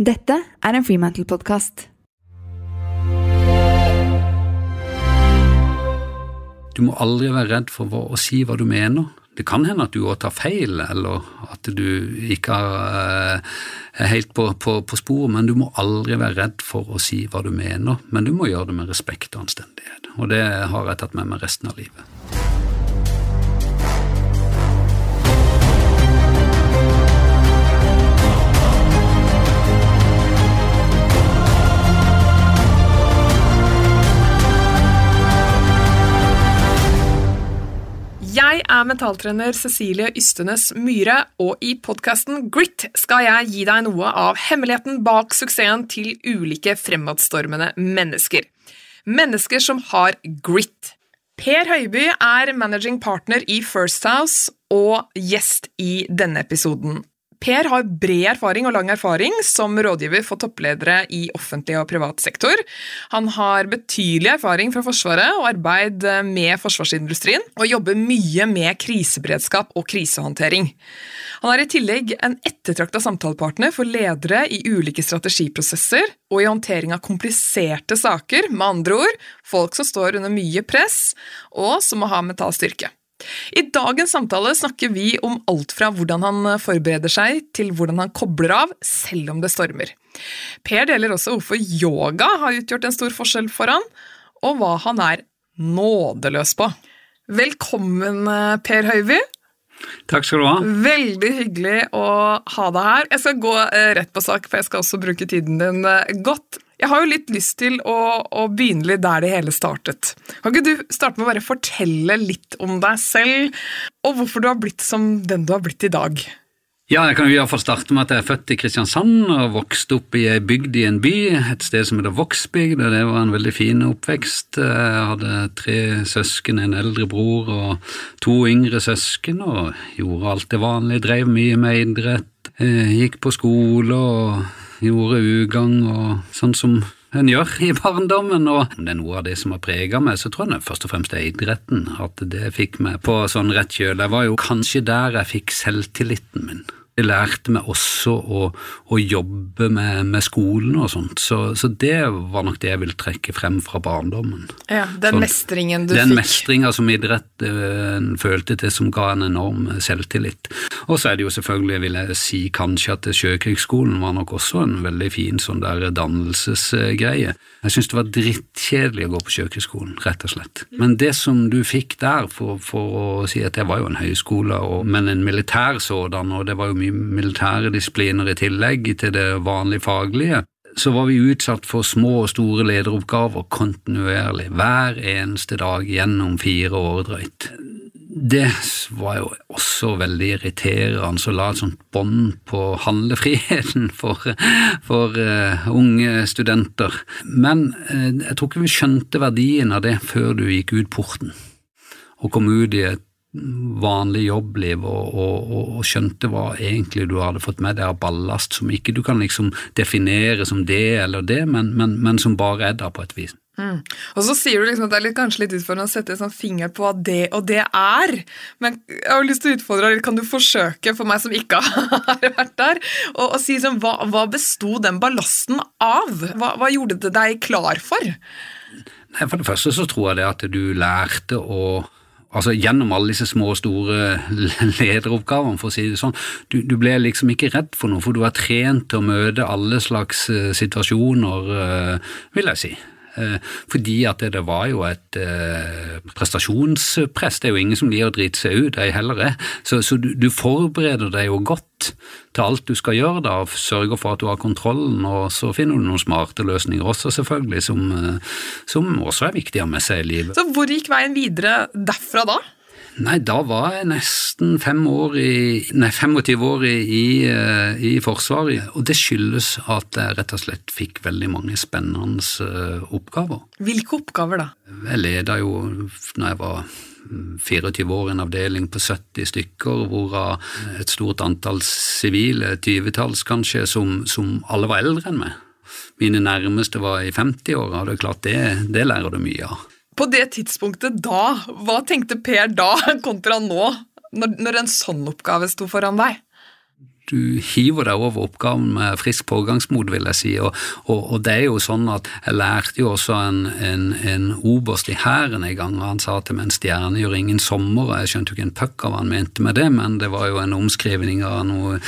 Dette er en Freemantle-podkast. Du må aldri være redd for å si hva du mener. Det kan hende at du òg tar feil, eller at du ikke er helt på, på, på sporet, men du må aldri være redd for å si hva du mener. Men du må gjøre det med respekt og anstendighet, og det har jeg tatt med meg resten av livet. Er mentaltrener Cecilie Ystenes Myhre, og i podkasten Grit skal jeg gi deg noe av hemmeligheten bak suksessen til ulike fremadstormende mennesker. Mennesker som har grit. Per Høiby er managing partner i First House og gjest i denne episoden. Per har bred erfaring og lang erfaring som rådgiver for toppledere i offentlig og privat sektor. Han har betydelig erfaring fra Forsvaret og arbeid med forsvarsindustrien, og jobber mye med kriseberedskap og krisehåndtering. Han er i tillegg en ettertrakta samtalepartner for ledere i ulike strategiprosesser og i håndtering av kompliserte saker, med andre ord folk som står under mye press, og som må ha mental styrke. I dagens samtale snakker vi om alt fra hvordan han forbereder seg, til hvordan han kobler av, selv om det stormer. Per deler også hvorfor yoga har utgjort en stor forskjell for han, og hva han er nådeløs på. Velkommen, Per Høiby. Takk skal du ha. Veldig hyggelig å ha deg her. Jeg skal gå rett på sak, for jeg skal også bruke tiden din godt. Jeg har jo litt lyst til å, å, begynne litt der det hele startet. Kan ikke du starte med å bare fortelle litt om deg selv, og hvorfor du har blitt som den du har blitt i dag? Ja, jeg kan jo iallfall starte med at jeg er født i Kristiansand og vokste opp i ei bygd i en by, et sted som heter Vågsbygd, og det var en veldig fin oppvekst. Jeg hadde tre søsken, en eldre bror og to yngre søsken, og gjorde alt det vanlige, drev mye med idrett, gikk på skole og gjorde ugagn og sånn som en gjør i barndommen, og om det er noe av det som har prega meg, så tror jeg det først og fremst er idretten, at det fikk meg på sånn rett kjøl. Jeg var jo kanskje der jeg fikk selvtilliten min. Lærte meg også å, å jobbe med, med, skolen og sånt, så, så, det var nok det jeg vil trekke frem fra barndommen. Ja, Den så, mestringen du den fikk? Den mestringa som idretten uh, følte til, som ga en enorm selvtillit. Og så er det jo selvfølgelig, vil jeg si kanskje at Sjøkrigsskolen var nok også en veldig fin sånn der dannelsesgreie. Jeg syns det var drittkjedelig å gå på Sjøkrigsskolen, rett og slett. Men det som du fikk der, for, for å si at det var jo en høyskole, og, men en militær sådan, og det var jo mye militære disipliner i tillegg til det vanlige faglige, så var vi utsatt for små og store lederoppgaver kontinuerlig, hver eneste dag gjennom fire år drøyt. Det var jo også veldig irriterende å la et sånt bånd på handlefriheten for, for uh, unge studenter. Men uh, jeg tror ikke vi skjønte verdien av det før du gikk ut porten og kom ut i et vanlig jobbliv og, og, og, skjønte hva egentlig du hadde fått med deg av ballast som ikke du kan liksom definere som det eller det, men, men, men som bare er der på et vis. Mm. Og så sier du liksom at det er litt, kanskje litt utfordrende å sette en sånn finger på hva det og det er. Men jeg har lyst til å utfordre deg, kan du forsøke, for meg som ikke har vært der, å si sånn, hva, hva besto den ballasten av? Hva, hva gjorde det deg klar for? Nei, For det første så tror jeg det at du lærte å altså Gjennom alle disse små og store lederoppgavene, for å si det sånn. Du, du, ble liksom ikke redd for noe, for du var trent til å møte alle slags uh, situasjoner, uh, vil jeg si. Uh, fordi at det, var jo et prestasjonspress. Det er jo ingen som liker å drite seg ut, ei heller jeg. Så, så du, du, forbereder deg jo godt til alt du skal gjøre, da, sørger for at du har kontrollen, og så finner du noen smarte løsninger også, selvfølgelig, som, som også er viktig å ha med seg i livet. Så hvor gikk veien videre derfra da? Nei, da var jeg nesten fem år i, nei, 25 år i, i, i, Forsvaret, og det skyldes at jeg rett og slett fikk veldig mange spennende oppgaver. Hvilke oppgaver da? Jeg leda jo, når jeg var 24 år, en avdeling på 70 stykker, hvorav et stort antall sivile, tyvetalls kanskje, som, som alle var eldre enn meg. Mine nærmeste var i 50-åra, og det er klart det, det lærer du mye av på det tidspunktet da, hva tenkte Per da kontra nå, når, når en sånn oppgave sto foran deg? du hiver deg over oppgaven med frisk pågangsmot, vil jeg si. Og, og, og, det er jo sånn at jeg lærte jo også en, en, en oberst i hæren en gang, og han sa til meg en stjerne gjør ingen sommer, og jeg skjønte jo ikke en puck av hva han mente med det, men det var jo en omskrivning av noe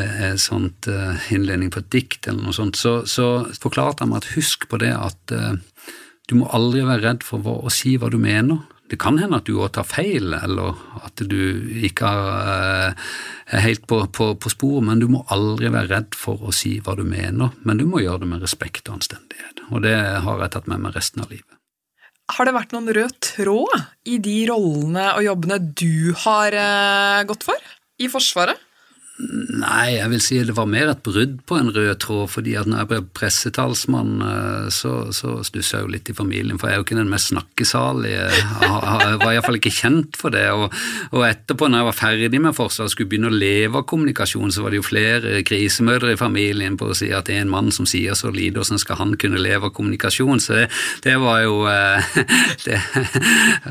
eh, sånt eh, innledning på et dikt eller noe sånt. Så, så forklarte han meg at husk på det at eh, du må aldri være redd for å si hva du mener. Det kan hende at du òg tar feil, eller at du ikke er helt på, på, på sporet, men du må aldri være redd for å si hva du mener. Men du må gjøre det med respekt og anstendighet, og det har jeg tatt med meg resten av livet. Har det vært noen rød tråd i de rollene og jobbene du har eh, gått for i Forsvaret? Nei, jeg vil si det var mer et brudd på en rød tråd, fordi at når jeg ble pressetalsmann, eh, så, så stussa jeg jo litt i familien, for jeg er jo ikke den mest snakkesalige. Jeg var iallfall ikke kjent for det. Og, og, etterpå, når jeg var ferdig med Forsvaret og skulle begynne å leve av kommunikasjon, så var det jo flere krisemødre i familien på å si at det er en mann som sier så lite, hvordan skal han kunne leve av kommunikasjon? Så det, det var jo eh, Det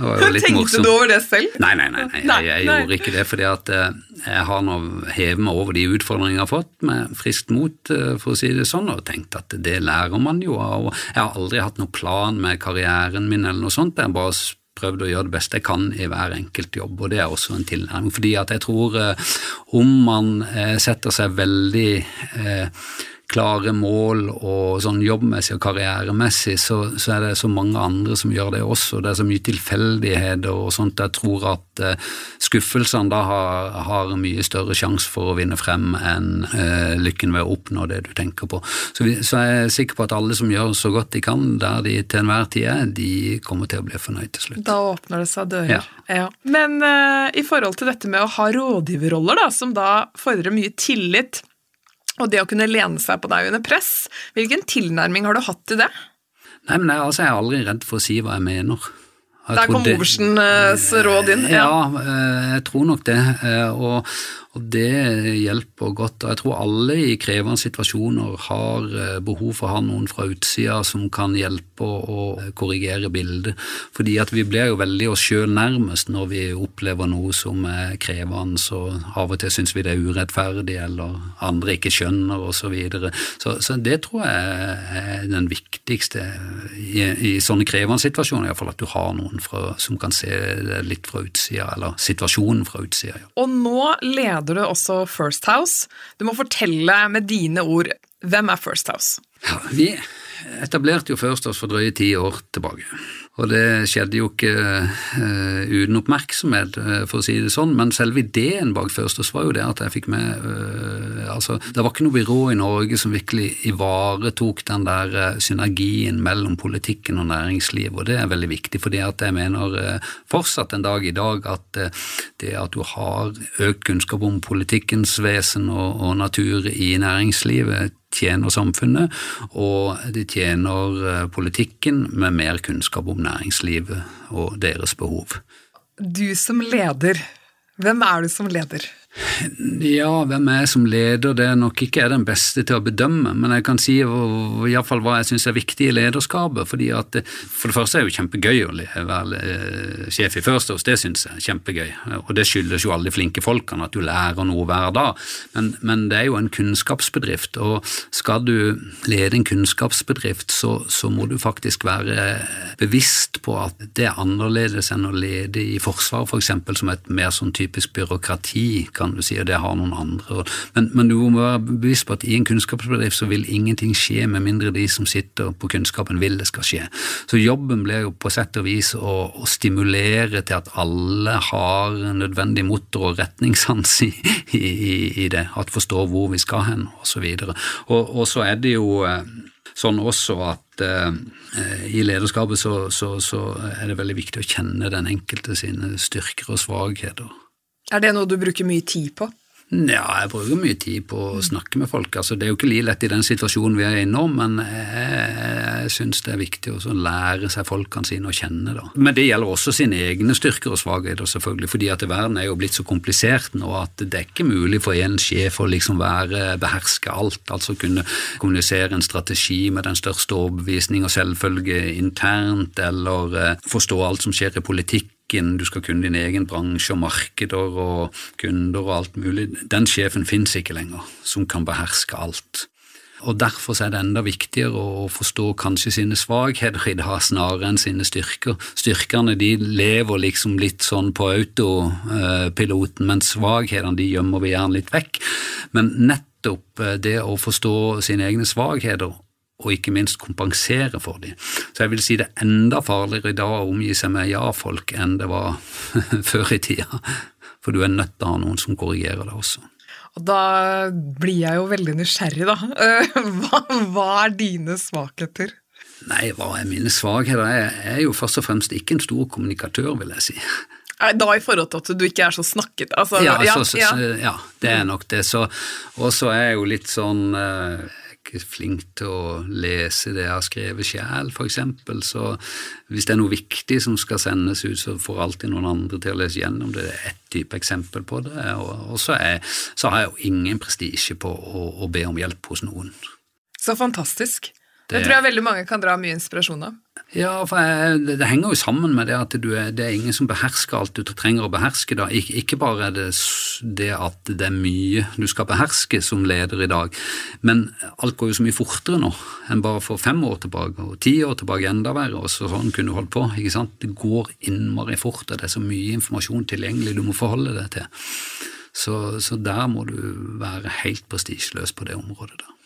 var jo litt morsomt. Tenkte du over det selv? Nei, nei, nei, nei jeg, jeg gjorde ikke det, fordi at eh, jeg har nå hevet meg over de utfordringene jeg har fått, med friskt mot, eh, for å si det sånn, og tenkt at det lærer man jo av. Jeg har aldri hatt noen plan med karrieren min eller noe sånt, jeg har bare prøvd å gjøre det beste jeg kan i hver enkelt jobb, og det er også en tilnærming. Fordi at jeg tror eh, om man eh, setter seg veldig klare mål og sånn jobbmessig og karrieremessig, så, så, er det så mange andre som gjør det også. Det er så mye tilfeldigheter og sånt. Jeg tror at uh, skuffelsene da har, har, mye større sjanse for å vinne frem enn uh, lykken ved å oppnå det du tenker på. Så, vi, så jeg er sikker på at alle som gjør så godt de kan der de til enhver tid er, de kommer til å bli fornøyd til slutt. Da åpner det seg dører. Ja. Ja. Men uh, i forhold til dette med å ha rådgiverroller, da, som da fordrer mye tillit og det å kunne lene seg på deg under press, hvilken tilnærming har du hatt til det? Nei, men jeg, altså, jeg er aldri redd for å si hva jeg mener. Jeg Der kom Oversens råd inn? Ja. ja, eh, jeg tror nok det. Eh, og, og det hjelper godt. og Jeg tror alle i krevende situasjoner har eh, behov for å ha noen fra utsida som kan hjelpe å korrigere bildet. Fordi at vi blir jo veldig oss sjøl nærmest når vi opplever noe som er krevende, så av og til syns vi det er urettferdig, eller andre ikke skjønner, osv. Så, videre. så Så det tror jeg er den viktigste i, i sånne krevende situasjoner, iallfall at du har noen fra, som kan se det litt fra utsida, eller situasjonen fra utsida. Ja. Og nå leder leder du også First House. Du må fortelle med dine ord hvem er First House? Ja, vi etablerte jo First House for drøye ti år tilbake. Og det skjedde jo ikke uh, uten oppmerksomhet, uh, for å si det sånn, men selve ideen bak Firsters var jo det at jeg fikk med uh, altså, Det var ikke noe byrå i Norge som virkelig ivaretok den der synergien mellom politikken og næringsliv, og det er veldig viktig, fordi at jeg mener fortsatt en dag i dag at det at du har økt kunnskap om politikkens vesen og, og natur i næringslivet, tjener samfunnet, og det tjener politikken med mer kunnskap om næringslivet og deres behov. Du som leder, hvem er du som leder? Ja, hvem er jeg som leder, det er nok ikke jeg den beste til å bedømme, men jeg kan si iallfall hva jeg syns er viktig i lederskapet. fordi at For det første er det jo kjempegøy å være eh, sjef i First House, det syns jeg er kjempegøy. Og det skyldes jo alle de flinke folkene, at du lærer noe hver dag. Men, men, det er jo en kunnskapsbedrift, og skal du lede en kunnskapsbedrift, så, så må du faktisk være bevisst på at det er annerledes enn å lede i Forsvaret, f.eks., for som et mer sånn typisk byråkrati kan du si, og det har noen andre. Men, men, du må være bevisst på at i en kunnskapsbedrift så vil ingenting skje med mindre de som sitter på kunnskapen vil det skal skje. Så jobben blir jo på sett og vis å, å stimulere til at alle har nødvendig motor og retningssans i, i, i, det, at forstår hvor vi skal hen, osv. Og, og, og så er det jo eh, sånn også at eh, i lederskapet så, så, så, er det veldig viktig å kjenne den enkelte sine styrker og svakheter. Er det noe du bruker mye tid på? Ja, jeg bruker mye tid på å snakke med folk. Altså, det er jo ikke lett i den situasjonen vi er i nå, men jeg, jeg syns det er viktig å lære seg folkene sine å kjenne. Da. Men det gjelder også sine egne styrker og svakheter, selvfølgelig, fordi at verden er jo blitt så komplisert nå at det er ikke mulig for en sjef å liksom være beherske alt, altså kunne kommunisere en strategi med den største overbevisning og selvfølge internt, eller uh, forstå alt som skjer i politikk butikken, du skal kunne din egen bransje og markeder og kunder og alt mulig. Den sjefen fins ikke lenger, som kan beherske alt. Og Derfor er det enda viktigere å forstå kanskje sine svakheter i dag snarere enn sine styrker. Styrkene de lever liksom litt sånn på autopiloten, mens svakhetene de gjemmer vi gjerne litt vekk. Men nettopp eh, det å forstå sine egne svakheter og ikke minst kompensere for dem. Så jeg vil si det er enda farligere i dag å omgi seg med ja-folk enn det var før i tida. For du er nødt til å ha noen som korrigerer deg også. Og da blir jeg jo veldig nysgjerrig, da. Hva, hva er dine svakheter? Nei, hva er mine svakheter? Jeg er jo først og fremst ikke en stor kommunikatør, vil jeg si. Da i forhold til at du ikke er så snakket? Altså, ja, ja, så, ja, det er nok det. Og så er jeg jo litt sånn eh, flink til å lese det jeg har skrevet sjæl, f.eks. Så hvis det er noe viktig som skal sendes ut, så får alltid noen andre til å lese gjennom det. Det er ett type eksempel på det. Og, så, er, så, har jeg jo ingen prestisje på å, å be om hjelp hos noen. Så fantastisk. Det, det tror jeg veldig mange kan dra mye inspirasjon av. Ja, for jeg, det, henger jo sammen med det at er, det er ingen som behersker alt du trenger å beherske. da. Ik ikke bare er det det at det er mye du skal beherske som leder i dag, men alt går jo så mye fortere nå enn bare for fem år tilbake, og ti år tilbake enda verre, og så sånn kunne du holdt på. ikke sant? Det går innmari fort, og det er så mye informasjon tilgjengelig du må forholde deg til. Så, så der må du være helt prestisjeløs på det området. da.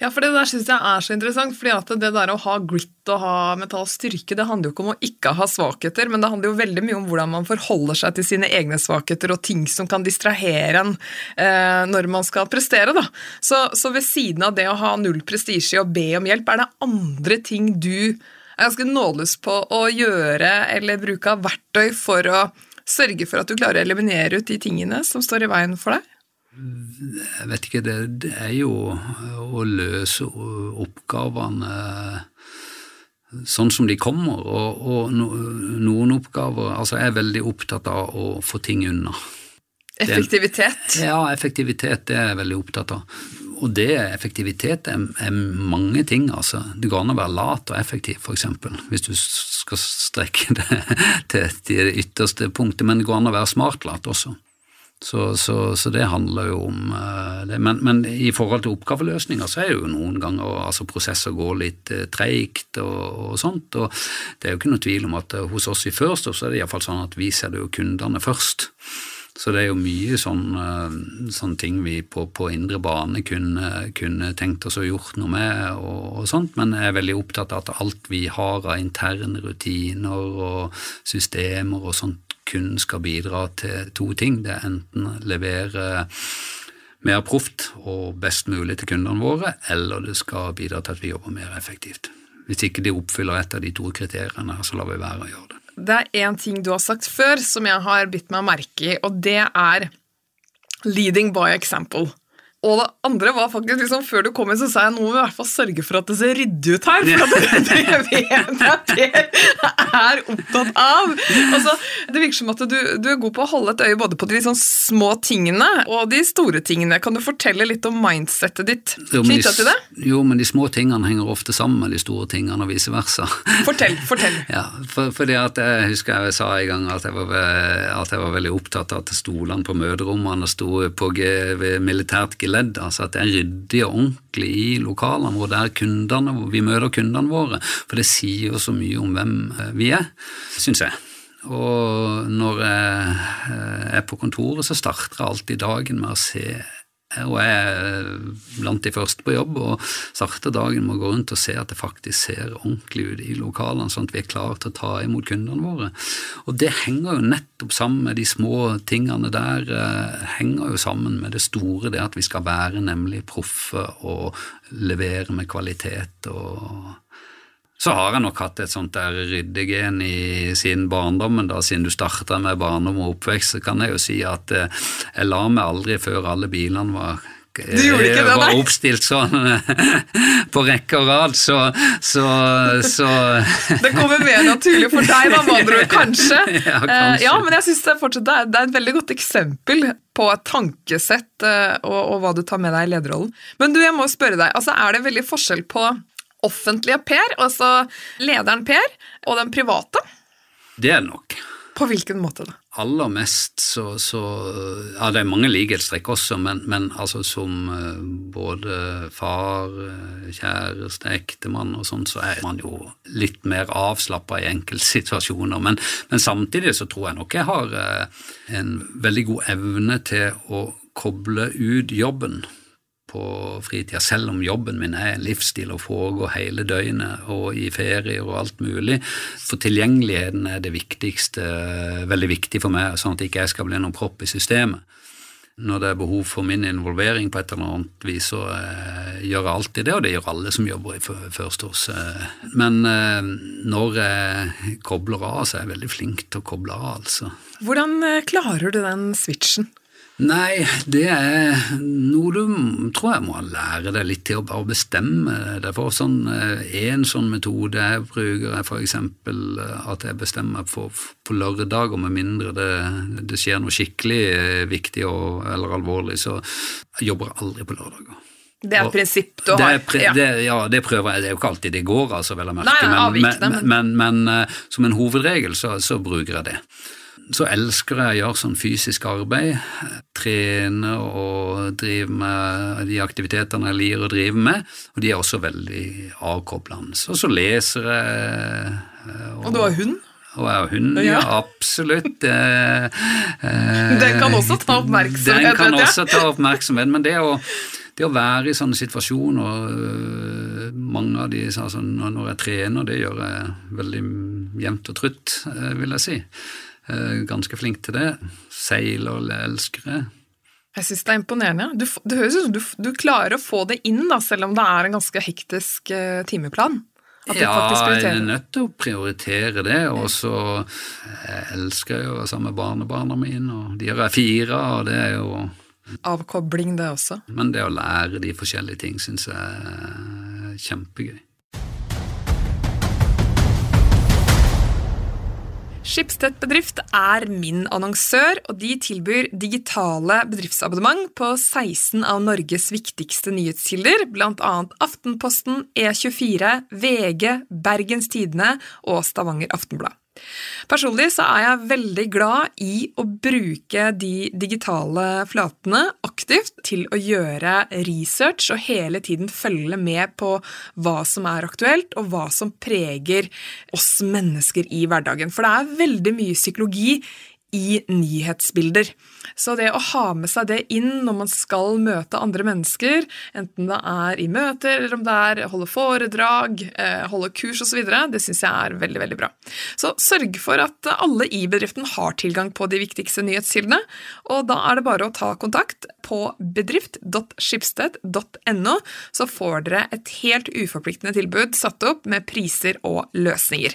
Ja, for det der syns jeg er så interessant. fordi at det der å ha grit og ha mental styrke, det handler jo ikke om å ikke ha svakheter, men det handler jo veldig mye om hvordan man forholder seg til sine egne svakheter og ting som kan distrahere en eh, når man skal prestere. da. Så, så, ved siden av det å ha null prestisje og be om hjelp, er det andre ting du er ganske nådeløs på å gjøre eller bruke av verktøy for å sørge for at du klarer å eliminere ut de tingene som står i veien for deg? Jeg vet ikke, det, det, er jo å løse oppgavene sånn som de kommer, og, og noen oppgaver Altså, jeg er veldig opptatt av å få ting unna. Effektivitet? ja, effektivitet det er jeg veldig opptatt av. Og det effektivitet er, er mange ting, altså. Det går an å være lat og effektiv, f.eks., hvis du skal strekke det til det ytterste punktet, men det går an å være smartlat også. Så, så, så, det handler jo om uh, det. Men, men, i forhold til oppgaveløsninger så er jo noen ganger altså prosesser går litt uh, treigt og, og, sånt. og Det er jo ikke noe tvil om at uh, hos oss i First så er det iallfall sånn at vi setter jo kundene først. Så det er jo mye sånne, sånne ting vi på, på, indre bane kunne, kunne, tenkt oss å gjort noe med, og, og, sånt, men jeg er veldig opptatt av at alt vi har av interne rutiner og systemer og sånt, kun skal bidra til to ting. Det er enten levere mer proft og best mulig til kundene våre, eller det skal bidra til at vi jobber mer effektivt. Hvis ikke de oppfyller et av de to kriteriene, så lar vi være å gjøre det. Det er én ting du har sagt før som jeg har bitt meg merke i, og det er leading by example. Og det andre var faktisk liksom, Før du kom inn, så sa jeg nå må vi i hvert fall sørge for at det ser ryddig ut her. For det, det vet at Per er opptatt av. Altså, det virker som at du, du, er god på å holde et øye både på de liksom små tingene og de store tingene. Kan du fortelle litt om mindsettet ditt knytta til det? Jo, men de små tingene henger ofte sammen med de store tingene, og vice versa. Fortell, fortell. Ja, for, fordi at Jeg husker jeg sa en gang at jeg var, at jeg var veldig opptatt av at stolene på møterommene sto på ved militært geledd ledd, altså at det er ryddig og ordentlig i lokalene hvor det er kundene, vi møter kundene våre. For det sier jo så mye om hvem eh, vi er, syns jeg. Og når jeg eh, er på kontoret, så starter jeg alltid dagen med å se og jeg er blant de første på jobb og starter dagen med å gå rundt og se at det faktisk ser ordentlig ut i lokalene, sånn at vi er klare til å ta imot kundene våre. Og det henger jo nettopp sammen med de små tingene der, eh, henger jo sammen med det store, det at vi skal være nemlig proffe og levere med kvalitet og så har jeg nok hatt et sånt der ryddegen i siden barndommen, da, siden du starta med barndom og oppvekst, så kan jeg jo si at eh, jeg la meg aldri før alle bilene var det, nei? var oppstilt sånn på rekke og rad, så, så, så Det kommer mer naturlig for deg, da, med andre ord, kanskje. Ja, kanskje. ja, men jeg syns det, det, er et veldig godt eksempel på et tankesett eh, og, og, hva du tar med deg i lederrollen. Men du, jeg må spørre deg, altså er det veldig forskjell på offentlige Per, altså lederen Per, og den private? Det er det nok. På hvilken måte da? Aller mest så, så Ja, det er mange likhetstrekk også, men, men altså som uh, både far, uh, kjæreste, ektemann og sånn, så er man jo litt mer avslappa i enkeltsituasjoner. Men, men, samtidig så tror jeg nok jeg har uh, en veldig god evne til å koble ut jobben på fritida, selv om jobben min er en livsstil og foregår hele døgnet og i ferier og alt mulig. For tilgjengeligheten er det viktigste, veldig viktig for meg, sånn at ikke jeg skal bli noen propp i systemet. Når det er behov for min involvering på et eller annet vis, så eh, gjør jeg alltid det, og det gjør alle som jobber i First House. Men eh, når jeg kobler av, så er jeg veldig flink til å koble av, altså. Hvordan eh, klarer du den switchen? Nei, det er noe du tror jeg må lære deg litt til å bare bestemme deg for. Sånn, en sånn metode jeg bruker, er f.eks. at jeg bestemmer meg for på lørdager, med mindre det, det, skjer noe skikkelig viktig og, eller alvorlig, så jeg jobber jeg aldri på lørdager. Det er et prinsipp du har? Det, ja. Det, ja, det prøver jeg. Det er jo ikke alltid det går, altså, vel å merke, men, men, men, men, som en hovedregel så, så bruker jeg det så elsker jeg å gjøre sånn fysisk arbeid. Trene og drive med de aktivitetene jeg liker å drive med. Og de er også veldig avkoblende. Og så leser jeg. Og, og du har hund? Og jeg har hund, ja, absolutt. Eh, den kan også ta oppmerksomhet. Den kan også ta oppmerksomhet, men det å, det å være i sånne situasjoner øh, Mange av de altså, Når jeg trener, det gjør jeg veldig jevnt og trutt, øh, vil jeg si. Eh, ganske flink til det. Seil og elsker det. Jeg syns det er imponerende. Du, det høres ut som du, du, klarer å få det inn, da, selv om det er en ganske hektisk uh, timeplan. ja, jeg er nødt til å prioritere det. Og så jeg elsker jeg være sammen med barnebarna mine, og de er fire, og det er jo Avkobling, det også. Men det å lære de forskjellige ting syns jeg er kjempegøy. Schibsted Bedrift er min annonsør, og de tilbyr digitale bedriftsabonnement på 16 av Norges viktigste nyhetskilder, bl.a. Aftenposten, E24, VG, Bergens Tidende og Stavanger Aftenblad. Personlig så er jeg veldig glad i å bruke de digitale flatene aktivt til å gjøre research og hele tiden følge med på hva som er aktuelt, og hva som preger oss mennesker i hverdagen. For det er veldig mye psykologi i nyhetsbilder. Så det å ha med seg det inn når man skal møte andre mennesker, enten det er i møter eller om det er holde foredrag, eh, holde kurs osv., det syns jeg er veldig veldig bra. Så sørg for at alle i bedriften har tilgang på de viktigste nyhetskildene, og da er det bare å ta kontakt på bedrift.skipsted.no, så får dere et helt uforpliktende tilbud satt opp med priser og løsninger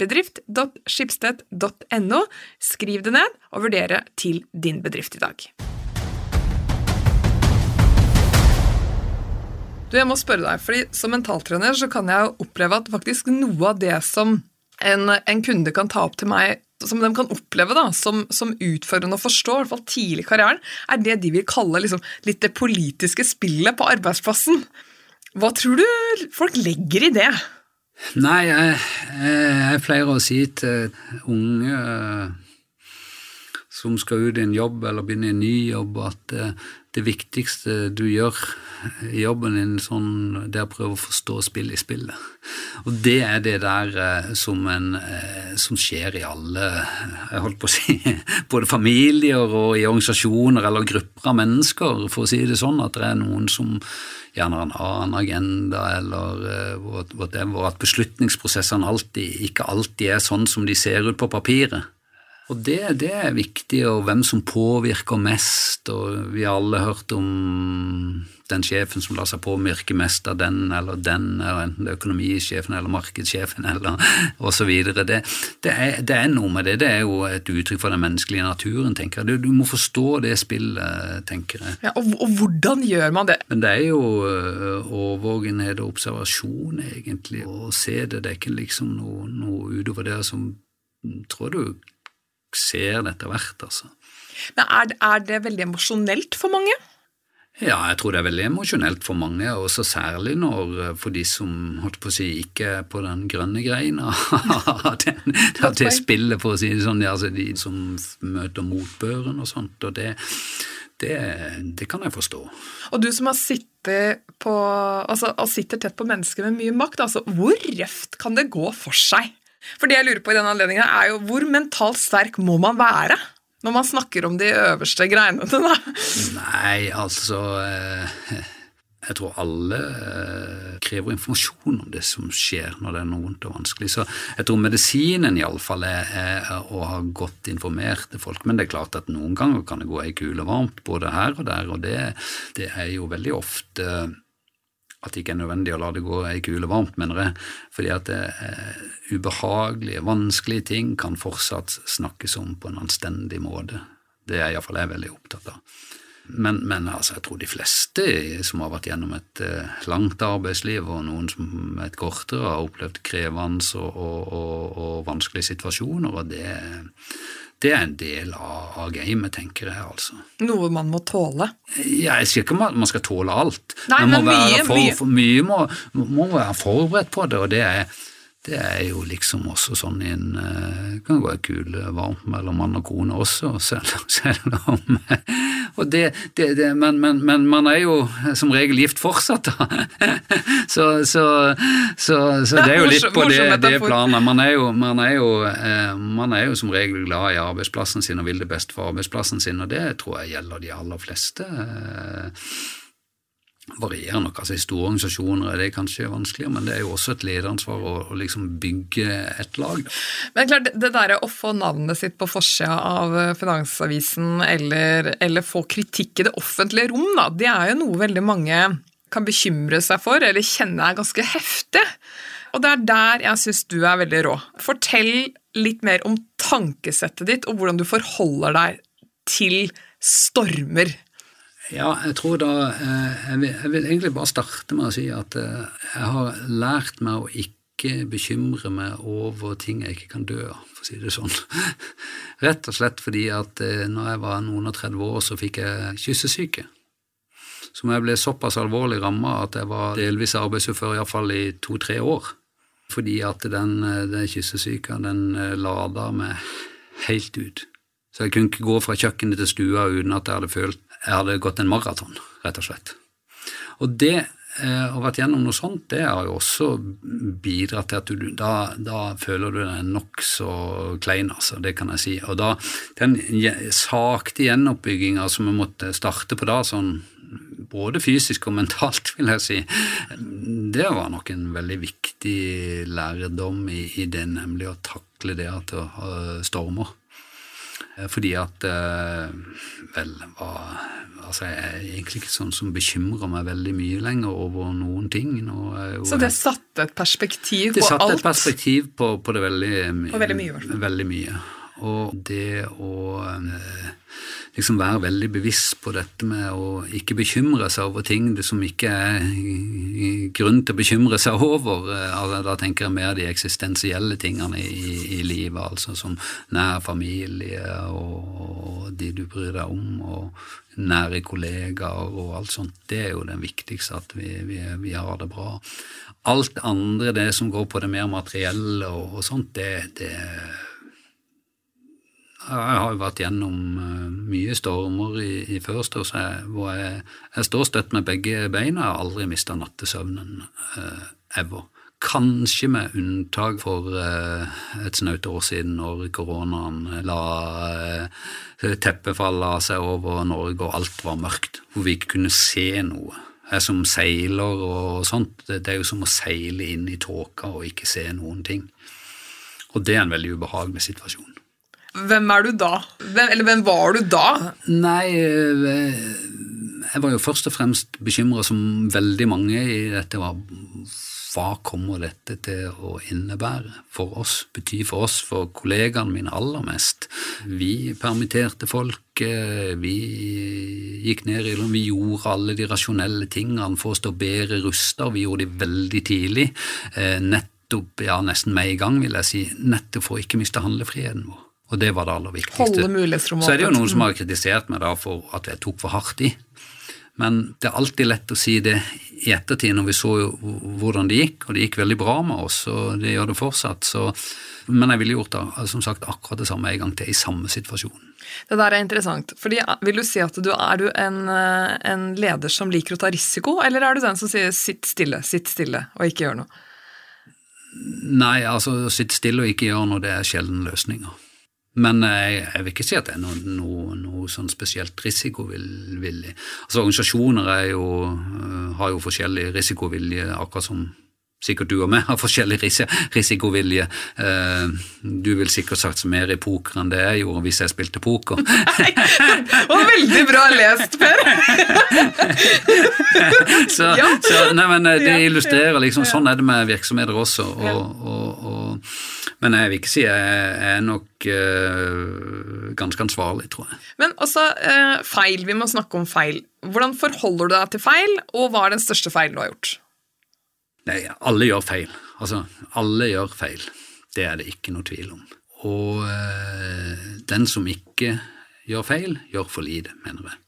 bedrift.skipsted.no. Skriv det ned, og vurdere til din bedrift i dag. Du, jeg må spørre deg, fordi Som mentaltrener så kan jeg oppleve at faktisk noe av det som en, en kunde kan ta opp til meg, som de kan oppleve da, som, som utfordrende å forstå, i hvert fall tidlig i karrieren, er det de vil kalle liksom, litt det politiske spillet på arbeidsplassen. Hva tror du folk legger i det? Nei, jeg, jeg, pleier å si til unge eh, som skal ut i en jobb eller begynne i en ny jobb, at eh, det viktigste du gjør i jobben din, sånn, det er å prøve å forstå spillet i spillet. Og det er det der eh, som, en, som skjer i alle jeg holdt på å si, både familier og i organisasjoner eller grupper av mennesker, for å si det sånn, at det er noen som gjerne har en annen agenda, eller whatever, at beslutningsprosessene alltid, ikke alltid er sånn som de ser ut på papiret. Og det, det, er viktig, og hvem som påvirker mest, og vi har alle hørt om den sjefen som lar seg påvirke mest av den eller den, eller enten det er økonomisjefen eller markedssjefen eller osv. Det, det, er, det er noe med det. Det er jo et uttrykk for den menneskelige naturen, tenker jeg. Du, du må forstå det spillet, tenker jeg. Ja, og, og, hvordan gjør man det? Men det er jo uh, overvågenhet og observasjon, egentlig. Å se det, det er ikke liksom noe, noe utover det som tror du ser det etter hvert, altså. Men er, er det veldig emosjonelt for mange? Ja, jeg tror det er veldig emosjonelt for mange, og så særlig når eh, for de som holdt på å si, ikke er på den grønne greina at det, at det spillet, for å si det sånn, altså de som møter motbøren og sånt. og det, det, det kan jeg forstå. Og du som har sittet på, altså, sitter tett på mennesker med mye makt, altså, hvor røft kan det gå for seg? For det jeg lurer på i denne anledningen er jo hvor mentalt sterk må man være? når man snakker om de øverste greinene, da? Nei, altså eh, Jeg tror alle eh, krever informasjon om det som skjer når det er noe vondt og vanskelig. Så jeg tror medisinen iallfall er, er å ha godt informerte folk. Men det er klart at noen ganger kan det gå ei kule varmt både her og der, og det, det er jo veldig ofte at det ikke er nødvendig å la det gå ei kule varmt, mener jeg. Fordi at er ubehagelige, vanskelige ting kan fortsatt snakkes om på en anstendig måte. Det er iallfall jeg veldig opptatt av. Men, men altså, jeg tror de fleste som har vært gjennom et eh, langt arbeidsliv, og noen som et kortere, har opplevd krevende og, og, og, og vanskelige situasjoner, og det det er en del av, av gamet, tenker jeg. altså. Noe man må tåle? Ja, Jeg sier ikke at man skal tåle alt. Nei, men mye, for, mye. For, mye må, må, være forberedt på det, og det er, det er jo liksom også sånn i en eh, Det kan være kul varmt mellom mann og kone også, selv, selv om og det, det, det men, men, men, man er jo som regel gift fortsatt, da. så, så, så, så, det er jo litt på det, det planet. Man er, jo, man, er jo, eh, man er jo som regel glad i arbeidsplassen sin og vil det beste for arbeidsplassen sin, og det tror jeg gjelder de aller fleste. Eh, varierer nok. altså I store organisasjoner er det kanskje vanskeligere, men det er jo også et lederansvar å, å liksom bygge et lag. Men klart, det derre å få navnet sitt på forsida av Finansavisen eller, eller, få kritikk i det offentlige rom, da, det er jo noe veldig mange kan bekymre seg for eller kjenne er ganske heftig. Og det er der jeg syns du er veldig rå. Fortell litt mer om tankesettet ditt og hvordan du forholder deg til stormer ja, jeg tror da eh, jeg vil, jeg vil, egentlig bare starte med å si at eh, jeg har lært meg å ikke bekymre meg over ting jeg ikke kan dø av, for å si det sånn. Rett og slett fordi at eh, når jeg var noen og 30 år, så fikk jeg kyssesyke. Som jeg ble såpass alvorlig ramma at jeg var delvis arbeidsufør iallfall i to-tre år. Fordi at den, den kyssesyka, den lada meg helt ut. Så jeg kunne ikke gå fra kjøkkenet til stua uten at jeg hadde følt jeg hadde gått en maraton, rett og slett. Og det eh, å ha vært gjennom noe sånt, det har jo også bidratt til at du da, da føler du deg nokså klein, altså. Det kan jeg si. Og da, den sakte gjenoppbygginga som vi måtte starte på da, sånn både fysisk og mentalt, vil jeg si, det var nok en veldig viktig lærdom i, i det, nemlig å takle det at det stormer. Eh, fordi at eh, Vel, var, altså jeg er egentlig ikke sånn som bekymrer meg veldig mye lenger over noen ting. Så det satte et perspektiv på alt? Det satte et perspektiv på, på det veldig, på veldig mye. Veldig mye. Og det å eh, liksom være veldig bevisst på dette med å ikke bekymre seg over ting som ikke er grunn til å bekymre seg over. Eh, altså, da tenker jeg mer de eksistensielle tingene i, i livet, altså som nær familie og, de du bryr deg om, og nære kollegaer og alt sånt. Det er jo det viktigste, at vi, vi, vi har det bra. Alt andre, det som går på det mer materielle og, og sånt, det, det jeg har jo vært gjennom eh, mye stormer i, i First jeg, hvor jeg, jeg, står støtt med begge beina. Jeg har aldri mista nattesøvnen uh, ever. Kanskje med unntak for uh, et snaut år siden, når koronaen la uh, teppet falle av seg over Norge og alt var mørkt, hvor vi ikke kunne se noe. Jeg som seiler og sånt, det, det er jo som å seile inn i tåka og ikke se noen ting. Og det er en veldig ubehagelig situasjon. Hvem er du da? Hvem, eller hvem var du da? Nei, eh, jeg var jo først og fremst bekymra, som veldig mange i dette var hva kommer dette til å innebære for oss, bety for oss, for kollegaene mine aller mest? Vi permitterte folk, eh, vi gikk ned i lønn, vi gjorde alle de rasjonelle tingene for å stå bedre rusta, vi gjorde de veldig tidlig. Eh, nettopp, ja nesten med i gang, vil jeg si, nettopp for å ikke miste handlefriheten vår. Og det var det aller viktigste. Holde Så er det jo noen som har kritisert meg da for at jeg tok for hardt i. Men det er alltid lett å si det i ettertid når vi så jo hvordan det gikk, og det gikk veldig bra med oss, og det gjør det fortsatt. Så, men jeg ville gjort da, som sagt akkurat det samme en gang til, i samme situasjon. Det der er interessant. fordi Vil du si at du er du en, eh, en leder som liker å ta risiko, eller er du den som sier 'sitt stille, sitt stille' og ikke gjør noe? Nei, altså sitt stille og ikke gjøre noe, det er sjelden løsninger. Men jeg, jeg, vil ikke si at det er noe, noe, noe sånn spesielt risikovillig. Altså Organisasjoner jo, øh, har jo forskjellig risikovilje, akkurat som sikkert du og meg har forskjellig risikovilje. Eh, du vil sikkert satse mer i poker enn det jeg gjorde hvis jeg spilte poker. Nei, det var veldig bra lest, Per! så, ja. så nei, men eh, det illustrerer liksom Sånn er det med virksomheter også. Og, og, og, men jeg vil ikke si jeg er nok uh, ganske ansvarlig, tror jeg. Men uh, feil. Vi må snakke om feil. Hvordan forholder du deg til feil, og hva er den største feilen du har gjort? Nei, alle gjør feil. Altså, alle gjør feil. Det er det ikke noe tvil om. Og øh, den som ikke gjør feil, gjør for lite, mener jeg.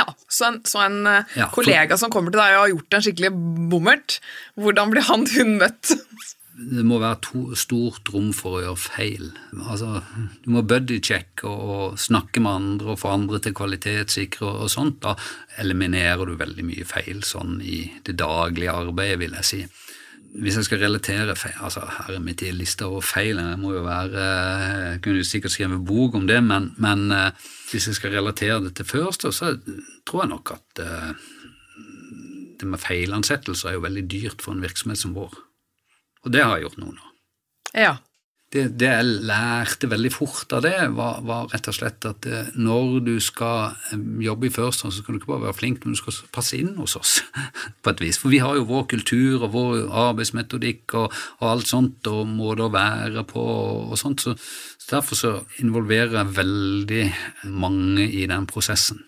Ja, så en, så en uh, ja, for... kollega som kommer til deg og har gjort en skikkelig bommert, hvordan blir han hun møtt? Det må være to, stort rom for å gjøre feil. Altså, du må buddy-check og, og, snakke med andre og få andre til kvalitetssikre og, og, sånt. Da eliminerer du veldig mye feil sånn i det daglige arbeidet, vil jeg si. Hvis jeg skal relatere feil altså Her er mitt liste over feil. Jeg må jo være, jeg kunne jo sikkert skrevet bok om det, men, men eh, hvis jeg skal relatere det til først, så tror jeg nok at uh, det med feilansettelser er jo veldig dyrt for en virksomhet som vår. Og det har jeg gjort nå. nå. Ja. Det, det, jeg lærte veldig fort av det, var, var rett og slett at eh, når du skal eh, jobbe i First så skal du ikke bare være flink, men du skal passe inn hos oss på et vis. For vi har jo vår kultur og vår arbeidsmetodikk og, og alt sånt, og måter å være på og sånt. Så, så derfor så involverer jeg veldig mange i den prosessen.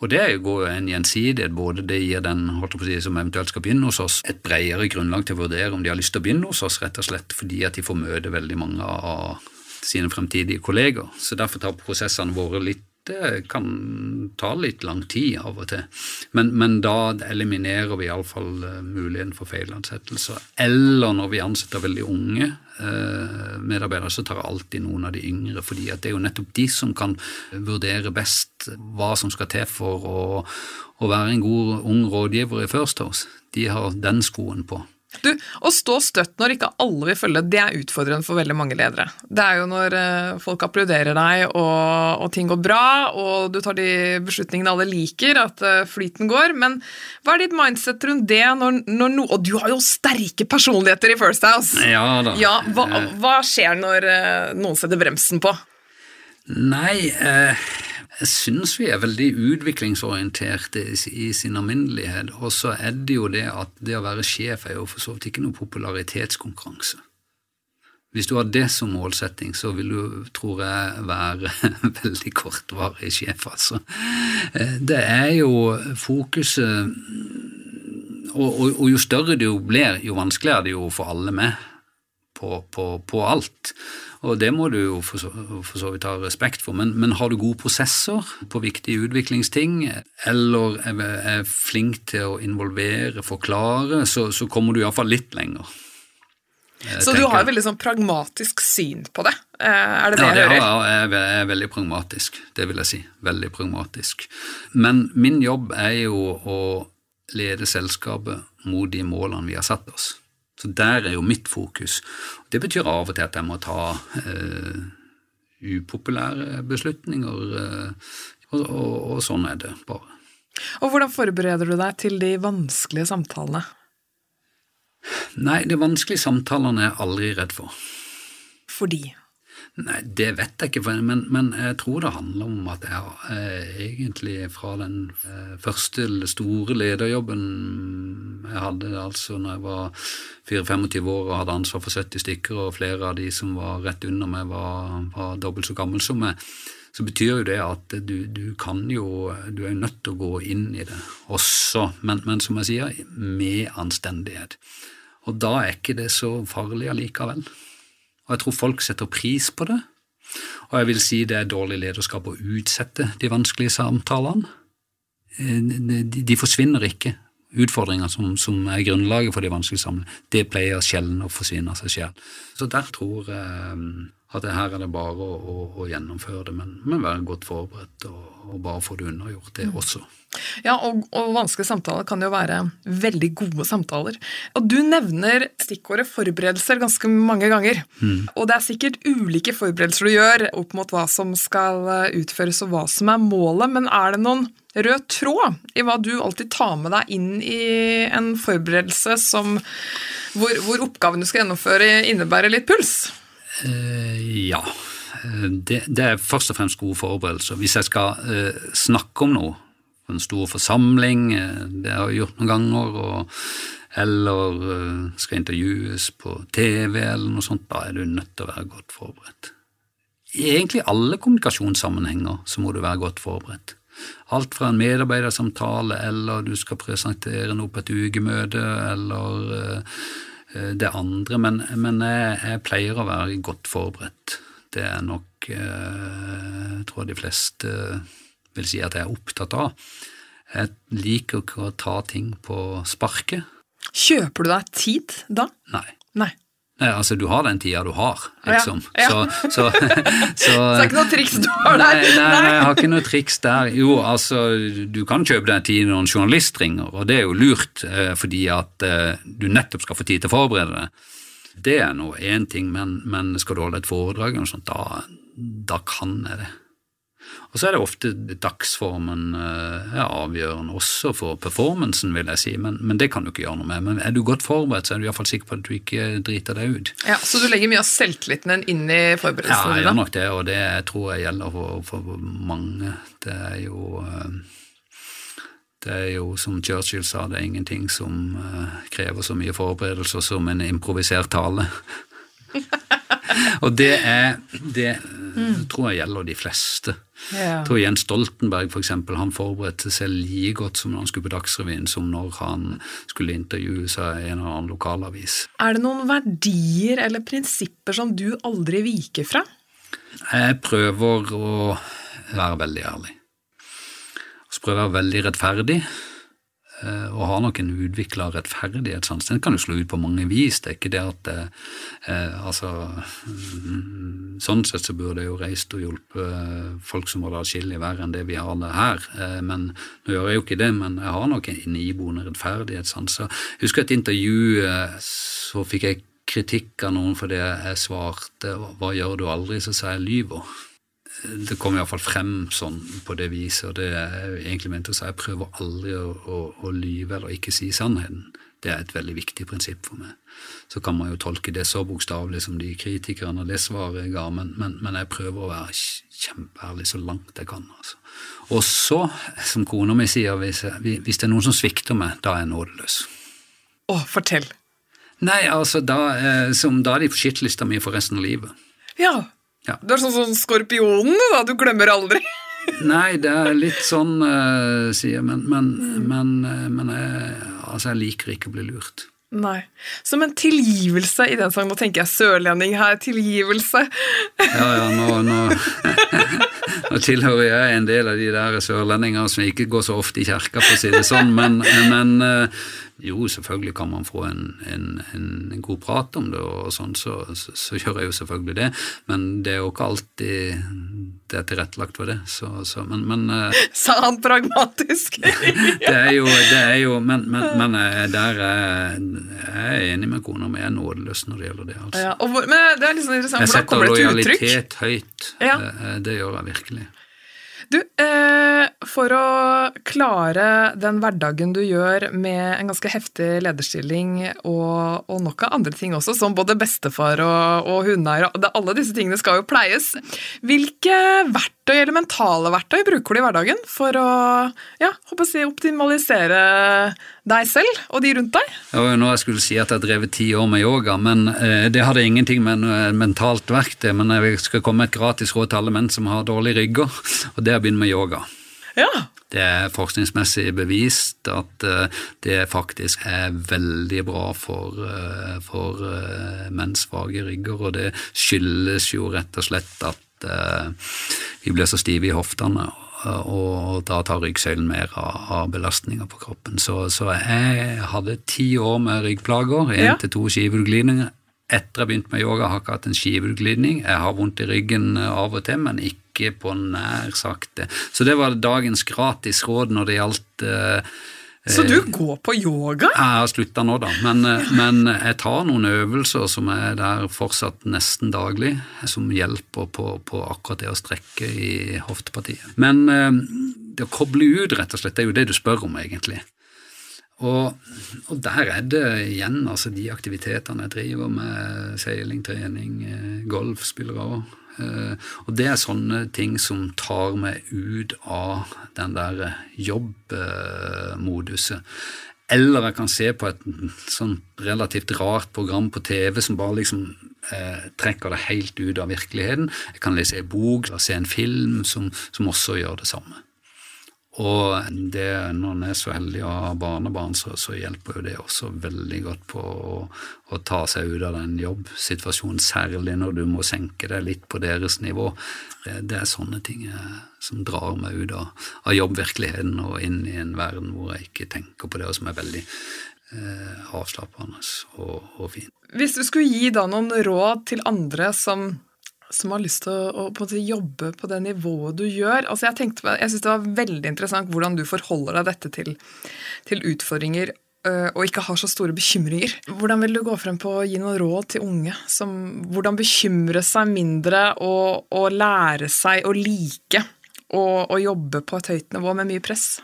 Og det går jo en gjensidighet. Både det gir den si, som eventuelt skal begynne hos oss, et bredere grunnlag til å vurdere om de har lyst til å begynne hos oss, rett og slett fordi at de får møte veldig mange av sine fremtidige kolleger. Så derfor tar prosessene våre litt det kan ta litt lang tid av og til, men, men da eliminerer vi iallfall uh, muligheten for feilansettelser. Eller når vi ansetter veldig unge medarbeidere, så tar jeg alltid noen av de yngre, fordi det er jo nettopp de som kan vurdere best hva som skal til for å, å være en god ung rådgiver i First House. De har den skoen på. Du, Å stå støtt når ikke alle vil følge, det er utfordrende for veldig mange ledere. Det er jo når uh, folk applauderer deg og, og, ting går bra, og du tar de beslutningene alle liker, at uh, flyten går. Men hva er ditt mindset rundt det når, når no, Og du har jo sterke personligheter i First House! Ja da. Ja, hva, hva, skjer når uh, noen setter bremsen på? Nei eh jeg syns vi er veldig utviklingsorienterte i sin alminnelighet. Og så er det jo det at det å være sjef er jo for så vidt ikke noe popularitetskonkurranse. Hvis du har det som målsetting, så vil du, tror jeg, være veldig kortvarig sjef, altså. Eh, det er jo fokuset og, og, og, jo større det jo blir, jo vanskeligere er det jo for alle med på, på, på alt. Og det må du jo for så, for så vidt ha respekt for. Men, men, har du gode prosesser på viktige utviklingsting, eller er, er flink til å involvere, forklare, så, så kommer du iallfall litt lenger. Så du har et veldig sånn pragmatisk syn på det? Eh, er det det ja, jeg hører? Ja, jeg er veldig pragmatisk. Det vil jeg si. Veldig pragmatisk. Men min jobb er jo å lede selskapet mot de målene vi har satt oss. Så der er jo mitt fokus. Det betyr av og til at jeg må ta uh, upopulære beslutninger, uh, og, og, og, sånn er det bare. Og hvordan forbereder du deg til de vanskelige samtalene? Nei, de vanskelige samtalene er jeg aldri redd for. Fordi? Nei, Det vet jeg ikke, men, men, jeg tror det handler om at jeg eh, egentlig fra den eh, første store lederjobben jeg hadde altså når jeg var 24-25 år og hadde ansvar for 70 stykker, og flere av de som var rett under meg, var, var dobbelt så gammel som meg, så betyr jo det at du, du, kan jo Du er jo nødt til å gå inn i det også, men, men som jeg sier, med anstendighet. Og da er ikke det så farlig allikevel. Og jeg tror folk setter pris på det. Og jeg vil si det er dårlig lederskap å utsette de vanskelige samtalene. de, de forsvinner ikke. Utfordringer som, som, er grunnlaget for de vanskelige samlingene, det pleier sjelden å forsvinne av seg selv. Så der tror jeg at det her er det bare å, å, å gjennomføre det, men, men, være godt forberedt og, og bare få det unnagjort, det også. Ja, og, og, vanskelige samtaler kan jo være veldig gode samtaler. Og Du nevner stikkordet forberedelser ganske mange ganger. Mm. Og det er sikkert ulike forberedelser du gjør opp mot hva som skal utføres og hva som er målet, men er det noen rød tråd i hva du alltid tar med deg inn i en forberedelse som, hvor, hvor oppgaven du skal gjennomføre, innebærer litt puls? Uh, ja. Det, det, er først og fremst gode forberedelser. Hvis jeg skal uh, snakke om noe på en stor forsamling, uh, det har jeg gjort noen ganger, og, eller skal intervjues på TV eller noe sånt, da er du nødt til å være godt forberedt. I egentlig alle kommunikasjonssammenhenger så må du være godt forberedt. Alt fra en medarbeidersamtale, eller du skal presentere noe på et ukemøte, eller Eh, det andre, men, men jeg, jeg, pleier å være godt forberedt. Det er nok eh, Jeg tror de fleste vil si at jeg er opptatt av. Jeg liker ikke å ta ting på sparket. Kjøper du deg tid da? Nei. Nei. Nei, altså Du har den tida du har, liksom. Ja, ja. Så, så, så, så, det er ikke noe triks du har der? Nei, nei, nei, jeg har ikke noe triks der. Jo, altså, du kan kjøpe deg tid når en journalist ringer, og det er jo lurt eh, fordi at eh, du nettopp skal få tid til å forberede deg. Det er nå én ting, men, men, skal du holde et foredrag, eller noe sånt, da, da kan jeg det. Og så er det ofte dagsformen eh, er avgjørende også for performancen, vil jeg si, men, men, det kan du ikke gjøre noe med. Men er du godt forberedt, så er du iallfall sikker på at du ikke driter deg ut. Ja, Så du legger mye av selvtilliten din inn i forberedelsene dine? Ja, jeg gjør nok det, og det tror jeg gjelder for, for mange. Det er jo eh, det er jo som Churchill sa, det er ingenting som uh, krever så mye forberedelser som en improvisert tale. og det er Det mm. tror jeg gjelder de fleste. Jeg tror Jens Stoltenberg for eksempel, han forberedte seg like godt som når han skulle på Dagsrevyen, som når han skulle intervjue seg i en eller annen lokalavis. Er det noen verdier eller prinsipper som du aldri viker fra? Jeg prøver å være veldig ærlig. Så prøver jeg å være veldig rettferdig. Eh, og har nok en utvikla rettferdighetssans. Den kan jo slå ut på mange vis. Det er ikke det at eh, altså, mm, Sånn sett så burde jeg jo reist og hjulpet folk som var atskillig verre enn det vi har det her. Eh, men Nå gjør jeg jo ikke det, men jeg har nok en iboende rettferdighetssans. Jeg husker et intervju, eh, så fikk jeg kritikk av noen fordi jeg svarte 'hva gjør du aldri', så sa jeg 'lyver' det kom iallfall frem sånn på det viset, og det er egentlig ment å si jeg prøver aldri å, å, å, lyve eller ikke si sannheten. Det er et veldig viktig prinsipp for meg. Så kan man jo tolke det så bokstavelig som de kritikerne og det svaret jeg ga, men, men, men, jeg prøver å være kjempeærlig så langt jeg kan. Altså. Og så, som kona mi sier, hvis, jeg, hvis, det er noen som svikter meg, da er jeg nådeløs. Å, fortell. Nei, altså, da, eh, som, da er de på skittlista mi for resten av livet. Ja, ja. Du er sånn som skorpionen, du, da. Du glemmer aldri. Nei, det er litt sånn, uh, sier jeg, men, men, men, uh, men jeg, altså, jeg liker ikke å bli lurt. Nei. Som en tilgivelse i den sangen. Nå tenker jeg sørlending her. Tilgivelse. Ja, ja, nå, nå, nå tilhører jeg en del av de der sørlendingene som ikke går så ofte i kirka, for å si det sånn, men, men uh, jo, selvfølgelig kan man få en, en, en god prat om det, og sånn, så, så, så, gjør jeg jo selvfølgelig det. Men det er jo ikke alltid det er tilrettelagt for det. Så, så men, men uh, Sa han pragmatisk? det er jo, det er jo Men, men, men uh, der er jeg er enig med kona mi, jeg er nådeløs når det gjelder det. altså. Ja, og, men det er liksom interessant, Jeg setter lojalitet høyt. Ja. Det, det gjør jeg virkelig. Du, eh, for å klare den hverdagen du gjør med en ganske heftig lederstilling og, og nok av andre ting også, som både bestefar og, og hundeeier Alle disse tingene skal jo pleies. Hvilke verktøy eller mentale verktøy bruker du i hverdagen for å ja, si, optimalisere deg selv og de rundt deg? Ja, nå jeg skulle si at jeg har drevet ti år med yoga, men eh, det hadde ingenting med noe mentalt verktøy. Men jeg skal komme med et gratis råd til alle menn som har dårlige rygger, og det er å begynne med yoga. Ja. Det er forskningsmessig bevist at uh, det faktisk er veldig bra for, uh, for uh, menns svake rygger, og det skyldes jo rett og slett at vi blir så stive i hoftene og da tar ryggsøylen mer av, belastninga på kroppen. Så, så, jeg hadde ti år med ryggplager, én Ja. til to skiveutglidninger. Etter jeg begynte med yoga, har jeg ikke hatt en skiveutglidning. Jeg har vondt i ryggen av og til, men ikke på nær sagt det. Så det var dagens gratis råd når det gjaldt eh, Så du går på yoga? jeg har slutta nå, da, men, eh, men jeg tar noen øvelser som er der fortsatt nesten daglig, som hjelper på, på akkurat det å strekke i hoftepartiet. Men eh, det å koble ut, rett og slett, det er jo det du spør om, egentlig. Og, og der er det igjen altså de aktivitetene jeg driver med, seiling, trening, eh, golf spiller òg. Og det er sånne ting som tar meg ut av den der jobbmoduset. Eller jeg kan se på et sånn relativt rart program på TV som bare liksom eh, trekker det helt ut av virkeligheten. Jeg kan lese en bok eller se en film som, som også gjør det samme. Og det, når en er så heldig å ha barnebarn, så, så hjelper jo det også veldig godt på å, å ta seg ut av den jobbsituasjonen, særlig når du må senke deg litt på deres nivå. Det, det er sånne ting eh, som drar meg ut av, av jobbvirkeligheten og inn i en verden hvor jeg ikke tenker på det, og som er veldig eh, avslappende og, og fint. Hvis du skulle gi da noen råd til andre som, som har lyst til å, å på jobbe på det nivået du gjør altså Jeg, tenkte jeg syns det var veldig interessant hvordan du forholder deg dette til, til utfordringer øh, og ikke har så store bekymringer. Hvordan vil du gå frem på å gi noen råd til unge? Som, hvordan bekymre seg mindre og, og lære seg å like og jobbe på et høyt nivå med mye press?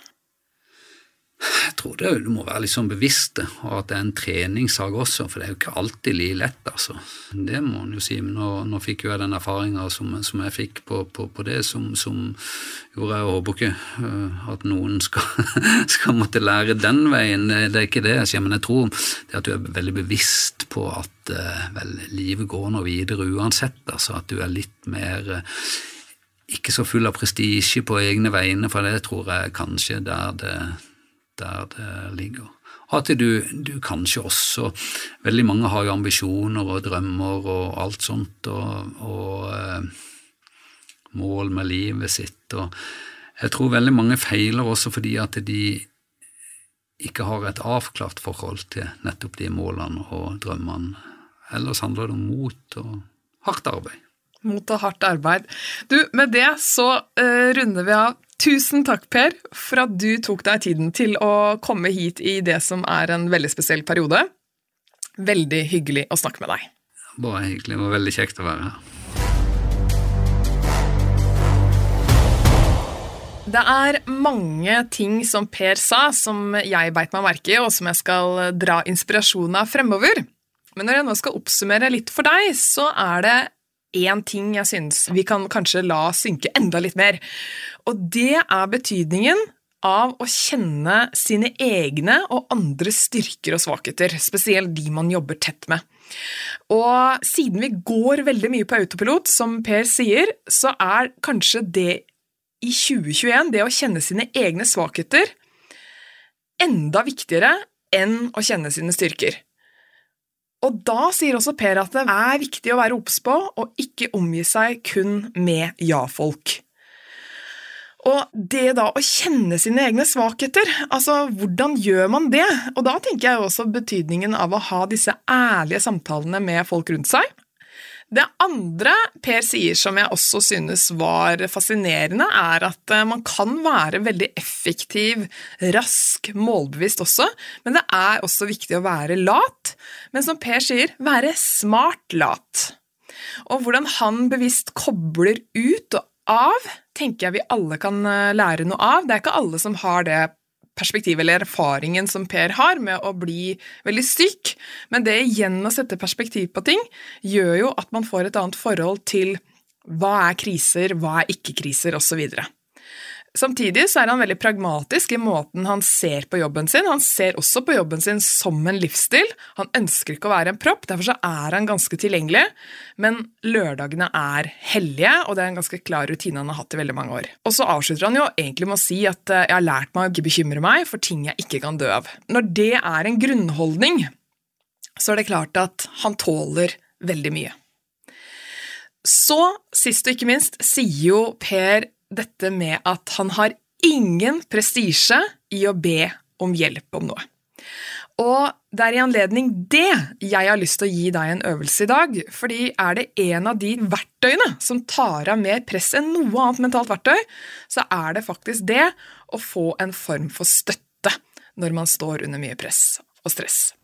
Jeg tror det, du må være litt sånn bevisst og at det er en treningssak også, for det er jo ikke alltid like lett, altså. Det må man jo si. Men nå, nå fikk jo jeg den erfaringa som, som jeg fikk på, på, på det, som, som gjorde jeg håper ikke øh, at noen skal, skal måtte lære den veien. Det er ikke det jeg sier, men jeg tror det at du er veldig bevisst på at øh, vel, livet går nå videre uansett, altså at du er litt mer øh, ikke så full av prestisje på egne vegne, for det tror jeg kanskje der det der det ligger. Og at du, du kanskje også Veldig mange har jo ambisjoner og drømmer og alt sånt, og, og eh, mål med livet sitt. Og jeg tror veldig mange feiler også fordi at de ikke har et avklart forhold til nettopp de målene og drømmene. Ellers handler det om mot og hardt arbeid. Mot og hardt arbeid. Du, med det så uh, runder vi av. Tusen takk, Per, for at du tok deg tiden til å komme hit i det som er en veldig spesiell periode. Veldig hyggelig å snakke med deg. Bare hyggelig. Det var veldig kjekt å være her. Det er mange ting som Per sa som jeg beit meg merke i, og som jeg skal dra inspirasjon av fremover. Men når jeg nå skal oppsummere litt for deg, så er det én ting jeg synes vi kan kanskje la synke enda litt mer. Og det er betydningen av å kjenne sine egne og andres styrker og svakheter, spesielt de man jobber tett med. Og siden vi går veldig mye på autopilot, som Per sier, så er kanskje det i 2021, det å kjenne sine egne svakheter, enda viktigere enn å kjenne sine styrker. Og da sier også Per at det er viktig å være obs på og ikke omgi seg kun med ja-folk. Og det da å kjenne sine egne svakheter, altså hvordan gjør man det? Og da tenker jeg også betydningen av å ha disse ærlige samtalene med folk rundt seg. Det andre Per sier som jeg også synes var fascinerende, er at eh, man kan være veldig effektiv, rask, målbevisst også, men det er også viktig å være lat. Men som Per sier, være smart lat. Og hvordan han bevisst kobler ut og av, tenker jeg vi alle kan eh, lære noe av. Det er ikke alle som har det perspektivet eller erfaringen som Per har med å bli veldig syk, men det igjen å sette perspektiv på ting gjør jo at man får et annet forhold til hva er kriser, hva er ikke-kriser, osv. Samtidig så er han veldig pragmatisk i måten han ser på jobben sin. Han ser også på jobben sin som en livsstil. Han ønsker ikke å være en propp, derfor så er han ganske tilgjengelig. Men lørdagene er hellige, og det er en ganske klar rutine han har hatt i veldig mange år. Og så avslutter han jo egentlig med å si at eh, jeg har lært meg å ikke bekymre meg for ting jeg ikke kan dø av. Når det er en grunnholdning, så er det klart at han tåler veldig mye. Så, sist og ikke minst, sier jo Per dette med at han har ingen prestisje i å be om hjelp om noe. Og det er i anledning det jeg har lyst til å gi deg en øvelse i dag, fordi er det en av de verktøyene som tar av mer press enn noe annet mentalt verktøy, så er det faktisk det å få en form for støtte når man står under mye press og stress.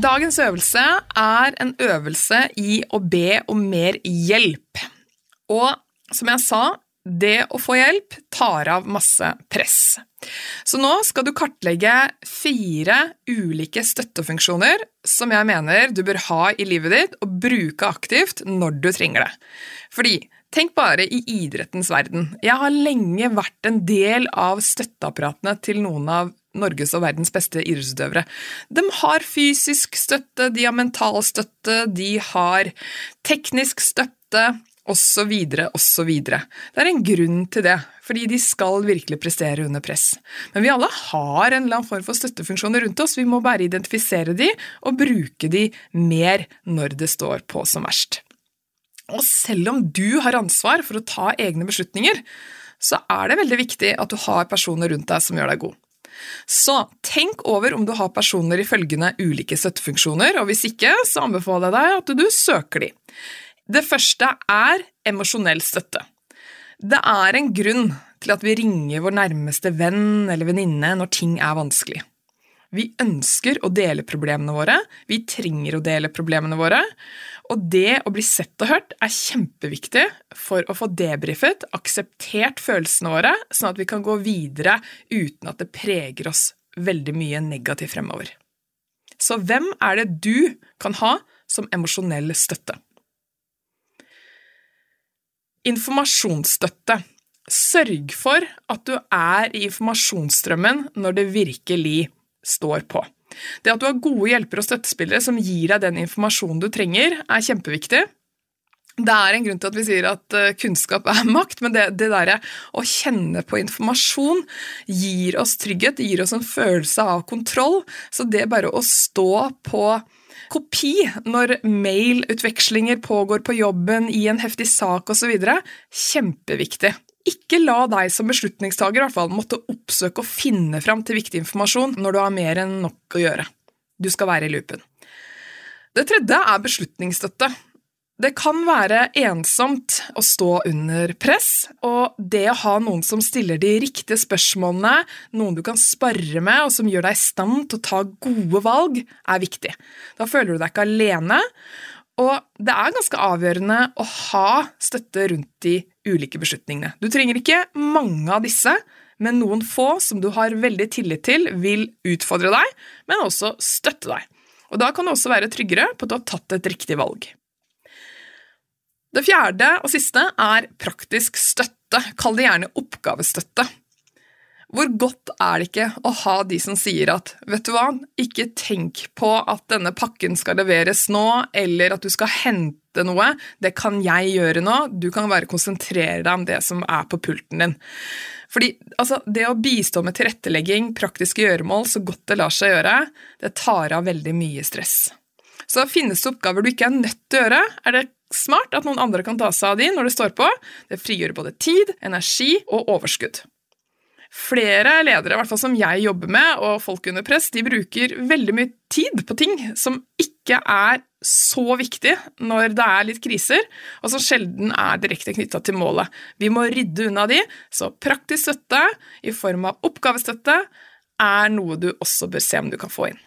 Dagens øvelse er en øvelse i å be om mer hjelp. Og som jeg sa, det å få hjelp tar av masse press. Så nå skal du kartlegge fire ulike støttefunksjoner som jeg mener du bør ha i livet ditt og bruke aktivt når du trenger det. Fordi Tenk bare i idrettens verden. Jeg har lenge vært en del av støtteapparatene til noen av Norges og verdens beste idrettsutøvere. De har fysisk støtte, de har mental støtte, de har teknisk støtte osv., osv. Det er en grunn til det, fordi de skal virkelig prestere under press. Men vi alle har en eller annen form for støttefunksjoner rundt oss, vi må bare identifisere de og bruke de mer når det står på som verst. Og selv om du har ansvar for å ta egne beslutninger, så er det veldig viktig at du har personer rundt deg som gjør deg god. Så tenk over om du har personer i følgende ulike støttefunksjoner, og hvis ikke, så anbefaler jeg deg at du søker de. Det første er emosjonell støtte. Det er en grunn til at vi ringer vår nærmeste venn eller venninne når ting er vanskelig. Vi ønsker å dele problemene våre, vi trenger å dele problemene våre, og det å bli sett og hørt er kjempeviktig for å få debrifet, akseptert følelsene våre, sånn at vi kan gå videre uten at det preger oss veldig mye negativt fremover. Så hvem er det du kan ha som emosjonell støtte? Informasjonsstøtte. Sørg for at du er i informasjonsstrømmen når det virkelig står på. Det at du har gode hjelpere og støttespillere som gir deg den informasjonen du trenger, er kjempeviktig. Det er en grunn til at vi sier at eh, kunnskap er makt, men det, det der å kjenne på informasjon gir oss trygghet, gir oss en følelse av kontroll. Så det bare å stå på kopi når mailutvekslinger pågår på jobben, i en heftig sak osv., kjempeviktig. Ikke la deg som beslutningstaker i hvert fall måtte oppsøke og finne fram til viktig informasjon når du har mer enn nok å gjøre. Du skal være i loopen. Det tredje er beslutningsstøtte. Det kan være ensomt å stå under press, og det å ha noen som stiller de riktige spørsmålene, noen du kan spare med og som gjør deg i stand til å ta gode valg, er viktig. Da føler du deg ikke alene, og det er ganske avgjørende å ha støtte rundt de ulike beslutningene. Du trenger ikke mange av disse, men noen få som du har veldig tillit til, vil utfordre deg, men også støtte deg. Og Da kan du også være tryggere på at du har tatt et riktig valg. Det fjerde og siste er praktisk støtte. Kall det gjerne oppgavestøtte. Hvor godt er det ikke å ha de som sier at vet du hva, ikke tenk på at denne pakken skal leveres nå, eller at du skal hente noe, det kan jeg gjøre nå, du kan bare konsentrere deg om det som er på pulten din. Fordi altså, Det å bistå med tilrettelegging, praktiske gjøremål, så godt det lar seg gjøre, det tar av veldig mye stress. Så finnes det oppgaver du ikke er nødt til å gjøre, er det smart at noen andre kan ta seg av de når det står på. Det frigjør både tid, energi og overskudd. Flere ledere, i hvert fall som jeg jobber med, og folk under press, de bruker veldig mye tid på ting som ikke er så viktig når det er litt kriser, og som sjelden er direkte knytta til målet. Vi må rydde unna de, så praktisk støtte i form av oppgavestøtte er noe du også bør se om du kan få inn.